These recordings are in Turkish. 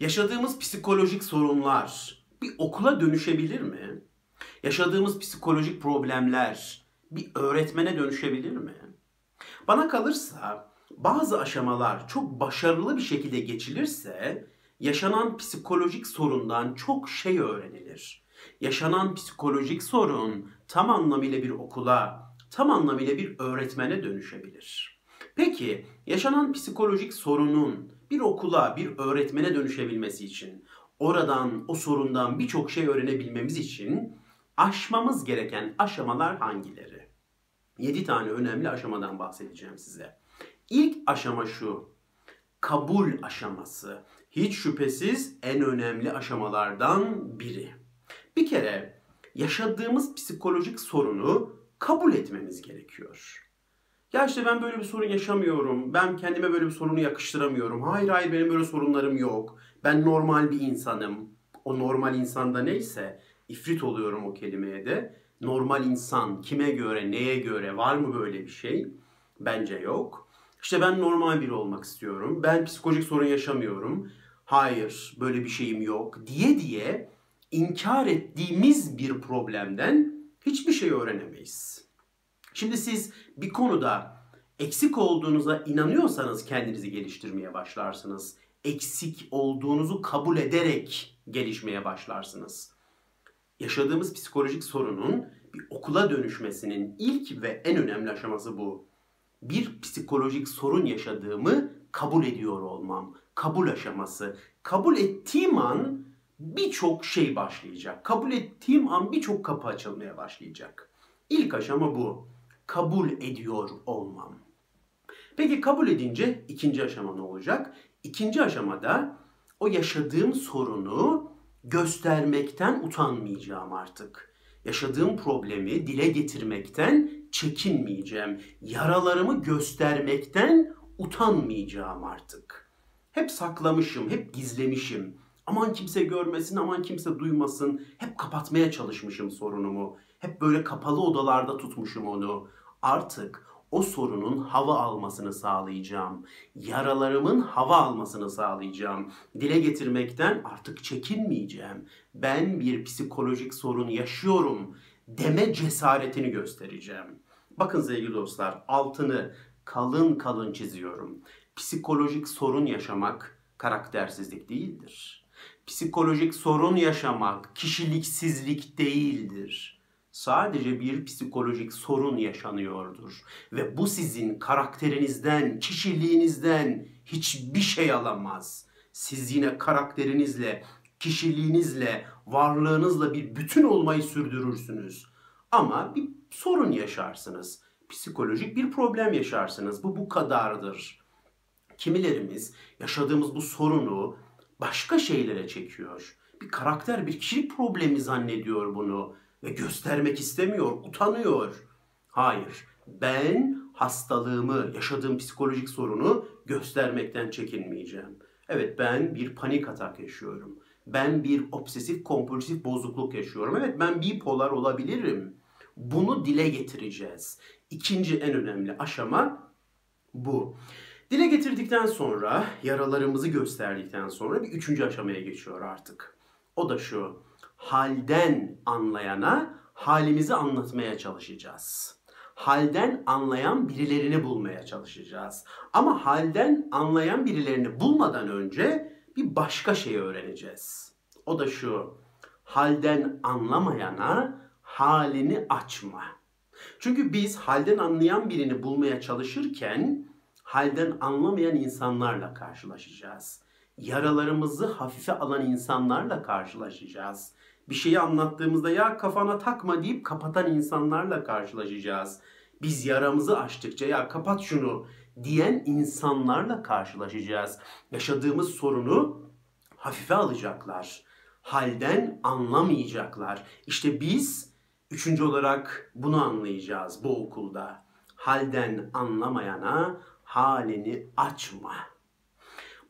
Yaşadığımız psikolojik sorunlar bir okula dönüşebilir mi? Yaşadığımız psikolojik problemler bir öğretmene dönüşebilir mi? Bana kalırsa bazı aşamalar çok başarılı bir şekilde geçilirse yaşanan psikolojik sorundan çok şey öğrenilir. Yaşanan psikolojik sorun tam anlamıyla bir okula, tam anlamıyla bir öğretmene dönüşebilir. Peki yaşanan psikolojik sorunun bir okula, bir öğretmene dönüşebilmesi için, oradan, o sorundan birçok şey öğrenebilmemiz için aşmamız gereken aşamalar hangileri? 7 tane önemli aşamadan bahsedeceğim size. İlk aşama şu. Kabul aşaması. Hiç şüphesiz en önemli aşamalardan biri. Bir kere yaşadığımız psikolojik sorunu kabul etmemiz gerekiyor. Ya işte ben böyle bir sorun yaşamıyorum. Ben kendime böyle bir sorunu yakıştıramıyorum. Hayır hayır benim böyle sorunlarım yok. Ben normal bir insanım. O normal insanda neyse ifrit oluyorum o kelimeye de. Normal insan kime göre, neye göre var mı böyle bir şey? Bence yok. İşte ben normal biri olmak istiyorum. Ben psikolojik sorun yaşamıyorum. Hayır, böyle bir şeyim yok diye diye inkar ettiğimiz bir problemden hiçbir şey öğrenemeyiz. Şimdi siz bir konuda eksik olduğunuza inanıyorsanız kendinizi geliştirmeye başlarsınız. Eksik olduğunuzu kabul ederek gelişmeye başlarsınız. Yaşadığımız psikolojik sorunun bir okula dönüşmesinin ilk ve en önemli aşaması bu. Bir psikolojik sorun yaşadığımı kabul ediyor olmam. Kabul aşaması. Kabul ettiğim an birçok şey başlayacak. Kabul ettiğim an birçok kapı açılmaya başlayacak. İlk aşama bu kabul ediyor olmam. Peki kabul edince ikinci aşama ne olacak? İkinci aşamada o yaşadığım sorunu göstermekten utanmayacağım artık. Yaşadığım problemi dile getirmekten çekinmeyeceğim. Yaralarımı göstermekten utanmayacağım artık. Hep saklamışım, hep gizlemişim. Aman kimse görmesin, aman kimse duymasın. Hep kapatmaya çalışmışım sorunumu. Hep böyle kapalı odalarda tutmuşum onu artık o sorunun hava almasını sağlayacağım. Yaralarımın hava almasını sağlayacağım. Dile getirmekten artık çekinmeyeceğim. Ben bir psikolojik sorun yaşıyorum deme cesaretini göstereceğim. Bakın sevgili dostlar altını kalın kalın çiziyorum. Psikolojik sorun yaşamak karaktersizlik değildir. Psikolojik sorun yaşamak kişiliksizlik değildir sadece bir psikolojik sorun yaşanıyordur. Ve bu sizin karakterinizden, kişiliğinizden hiçbir şey alamaz. Siz yine karakterinizle, kişiliğinizle, varlığınızla bir bütün olmayı sürdürürsünüz. Ama bir sorun yaşarsınız. Psikolojik bir problem yaşarsınız. Bu bu kadardır. Kimilerimiz yaşadığımız bu sorunu başka şeylere çekiyor. Bir karakter, bir kişilik problemi zannediyor bunu ve göstermek istemiyor, utanıyor. Hayır, ben hastalığımı, yaşadığım psikolojik sorunu göstermekten çekinmeyeceğim. Evet ben bir panik atak yaşıyorum. Ben bir obsesif kompulsif bozukluk yaşıyorum. Evet ben bipolar olabilirim. Bunu dile getireceğiz. İkinci en önemli aşama bu. Dile getirdikten sonra, yaralarımızı gösterdikten sonra bir üçüncü aşamaya geçiyor artık. O da şu halden anlayana halimizi anlatmaya çalışacağız. Halden anlayan birilerini bulmaya çalışacağız. Ama halden anlayan birilerini bulmadan önce bir başka şey öğreneceğiz. O da şu. Halden anlamayana halini açma. Çünkü biz halden anlayan birini bulmaya çalışırken halden anlamayan insanlarla karşılaşacağız. Yaralarımızı hafife alan insanlarla karşılaşacağız bir şeyi anlattığımızda ya kafana takma deyip kapatan insanlarla karşılaşacağız. Biz yaramızı açtıkça ya kapat şunu diyen insanlarla karşılaşacağız. Yaşadığımız sorunu hafife alacaklar. Halden anlamayacaklar. İşte biz üçüncü olarak bunu anlayacağız bu okulda. Halden anlamayana halini açma.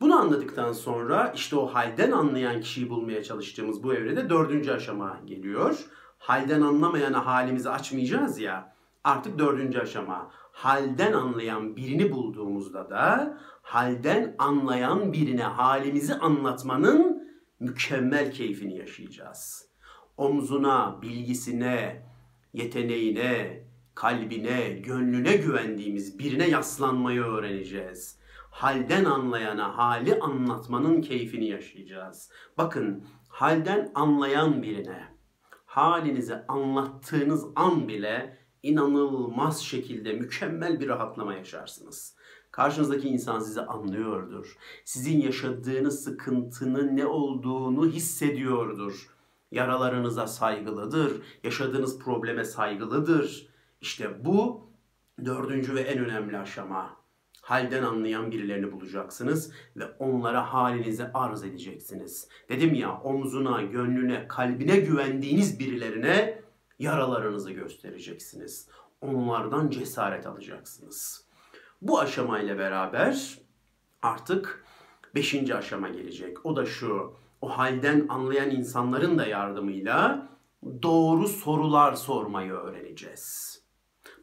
Bunu anladıktan sonra işte o halden anlayan kişiyi bulmaya çalıştığımız bu evrede dördüncü aşama geliyor. Halden anlamayana halimizi açmayacağız ya. Artık dördüncü aşama. Halden anlayan birini bulduğumuzda da halden anlayan birine halimizi anlatmanın mükemmel keyfini yaşayacağız. Omzuna, bilgisine, yeteneğine, kalbine, gönlüne güvendiğimiz birine yaslanmayı öğreneceğiz. Halden anlayana hali anlatmanın keyfini yaşayacağız. Bakın, halden anlayan birine halinizi anlattığınız an bile inanılmaz şekilde mükemmel bir rahatlama yaşarsınız. Karşınızdaki insan sizi anlıyordur. Sizin yaşadığınız sıkıntının ne olduğunu hissediyordur. Yaralarınıza saygılıdır. Yaşadığınız probleme saygılıdır. İşte bu dördüncü ve en önemli aşama. Halden anlayan birilerini bulacaksınız ve onlara halinizi arz edeceksiniz. Dedim ya omzuna, gönlüne, kalbine güvendiğiniz birilerine yaralarınızı göstereceksiniz. Onlardan cesaret alacaksınız. Bu aşamayla beraber artık beşinci aşama gelecek. O da şu, o halden anlayan insanların da yardımıyla doğru sorular sormayı öğreneceğiz.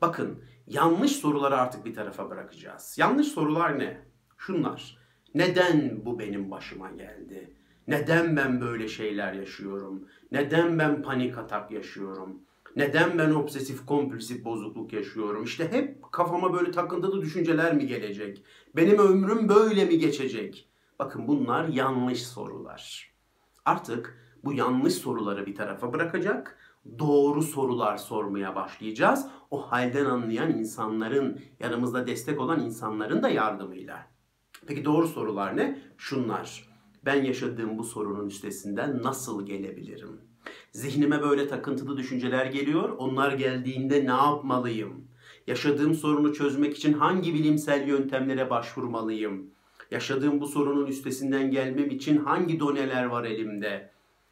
Bakın yanlış soruları artık bir tarafa bırakacağız. Yanlış sorular ne? Şunlar. Neden bu benim başıma geldi? Neden ben böyle şeyler yaşıyorum? Neden ben panik atak yaşıyorum? Neden ben obsesif kompulsif bozukluk yaşıyorum? İşte hep kafama böyle takıntılı düşünceler mi gelecek? Benim ömrüm böyle mi geçecek? Bakın bunlar yanlış sorular. Artık bu yanlış soruları bir tarafa bırakacak, doğru sorular sormaya başlayacağız. O halden anlayan insanların, yanımızda destek olan insanların da yardımıyla. Peki doğru sorular ne? Şunlar. Ben yaşadığım bu sorunun üstesinden nasıl gelebilirim? Zihnime böyle takıntılı düşünceler geliyor. Onlar geldiğinde ne yapmalıyım? Yaşadığım sorunu çözmek için hangi bilimsel yöntemlere başvurmalıyım? Yaşadığım bu sorunun üstesinden gelmem için hangi doneler var elimde?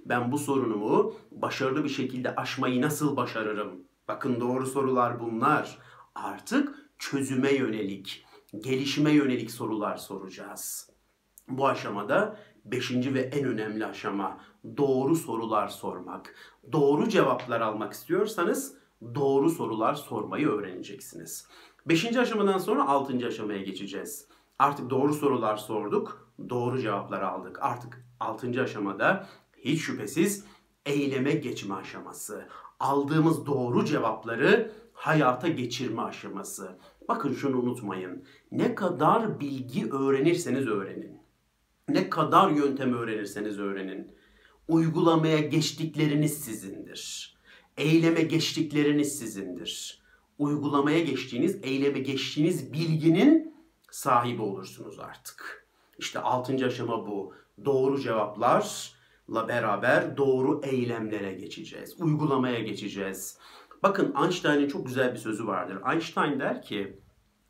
Ben bu sorunumu başarılı bir şekilde aşmayı nasıl başarırım? Bakın doğru sorular bunlar. Artık çözüme yönelik, gelişime yönelik sorular soracağız. Bu aşamada beşinci ve en önemli aşama doğru sorular sormak. Doğru cevaplar almak istiyorsanız doğru sorular sormayı öğreneceksiniz. Beşinci aşamadan sonra altıncı aşamaya geçeceğiz. Artık doğru sorular sorduk, doğru cevaplar aldık. Artık altıncı aşamada hiç şüphesiz eyleme geçme aşaması. Aldığımız doğru cevapları hayata geçirme aşaması. Bakın şunu unutmayın. Ne kadar bilgi öğrenirseniz öğrenin. Ne kadar yöntem öğrenirseniz öğrenin. Uygulamaya geçtikleriniz sizindir. Eyleme geçtikleriniz sizindir. Uygulamaya geçtiğiniz, eyleme geçtiğiniz bilginin sahibi olursunuz artık. İşte altıncı aşama bu. Doğru cevaplarla beraber doğru eylemlere geçeceğiz. Uygulamaya geçeceğiz. Bakın Einstein'ın çok güzel bir sözü vardır. Einstein der ki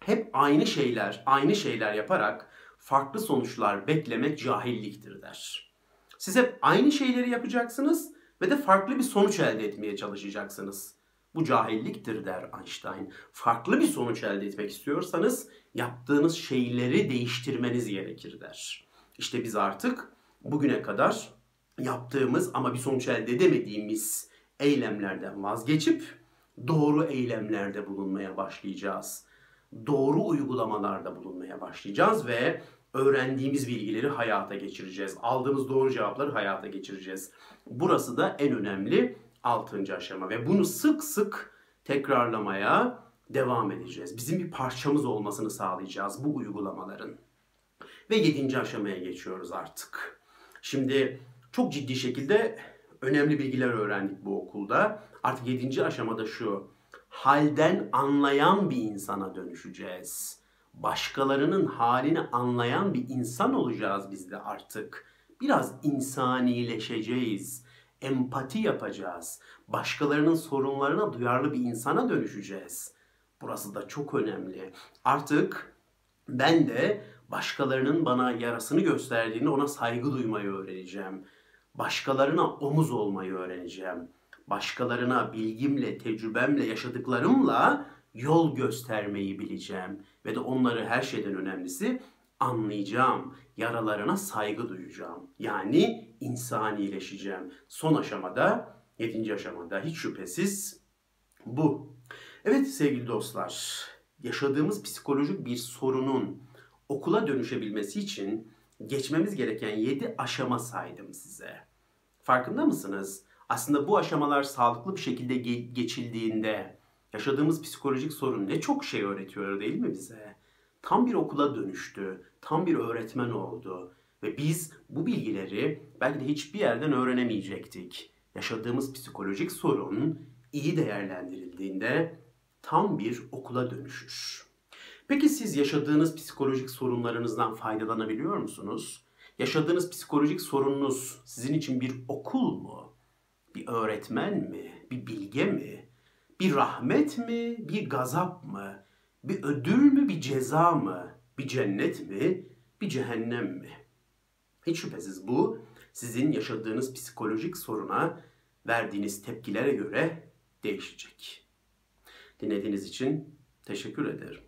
hep aynı şeyler, aynı şeyler yaparak farklı sonuçlar beklemek cahilliktir der. Siz hep aynı şeyleri yapacaksınız ve de farklı bir sonuç elde etmeye çalışacaksınız. Bu cahilliktir der Einstein. Farklı bir sonuç elde etmek istiyorsanız yaptığınız şeyleri değiştirmeniz gerekir der. İşte biz artık bugüne kadar yaptığımız ama bir sonuç elde edemediğimiz eylemlerden vazgeçip doğru eylemlerde bulunmaya başlayacağız. Doğru uygulamalarda bulunmaya başlayacağız ve öğrendiğimiz bilgileri hayata geçireceğiz. Aldığımız doğru cevapları hayata geçireceğiz. Burası da en önemli altıncı aşama ve bunu sık sık tekrarlamaya devam edeceğiz. Bizim bir parçamız olmasını sağlayacağız bu uygulamaların. Ve yedinci aşamaya geçiyoruz artık. Şimdi çok ciddi şekilde önemli bilgiler öğrendik bu okulda. Artık yedinci aşamada şu. Halden anlayan bir insana dönüşeceğiz. Başkalarının halini anlayan bir insan olacağız biz de artık. Biraz insanileşeceğiz. Empati yapacağız. Başkalarının sorunlarına duyarlı bir insana dönüşeceğiz. Burası da çok önemli. Artık ben de başkalarının bana yarasını gösterdiğinde ona saygı duymayı öğreneceğim. Başkalarına omuz olmayı öğreneceğim. Başkalarına bilgimle, tecrübemle, yaşadıklarımla yol göstermeyi bileceğim. Ve de onları her şeyden önemlisi anlayacağım. Yaralarına saygı duyacağım. Yani insanileşeceğim. Son aşamada, yedinci aşamada hiç şüphesiz bu. Evet sevgili dostlar, yaşadığımız psikolojik bir sorunun okula dönüşebilmesi için geçmemiz gereken 7 aşama saydım size. Farkında mısınız? Aslında bu aşamalar sağlıklı bir şekilde ge- geçildiğinde yaşadığımız psikolojik sorun ne çok şey öğretiyor değil mi bize? Tam bir okula dönüştü, tam bir öğretmen oldu ve biz bu bilgileri belki de hiçbir yerden öğrenemeyecektik. Yaşadığımız psikolojik sorun iyi değerlendirildiğinde tam bir okula dönüşür. Peki siz yaşadığınız psikolojik sorunlarınızdan faydalanabiliyor musunuz? Yaşadığınız psikolojik sorununuz sizin için bir okul mu? Bir öğretmen mi? Bir bilge mi? Bir rahmet mi? Bir gazap mı? Bir ödül mü? Bir ceza mı? Bir cennet mi? Bir cehennem mi? Hiç şüphesiz bu sizin yaşadığınız psikolojik soruna verdiğiniz tepkilere göre değişecek. Dinlediğiniz için teşekkür ederim.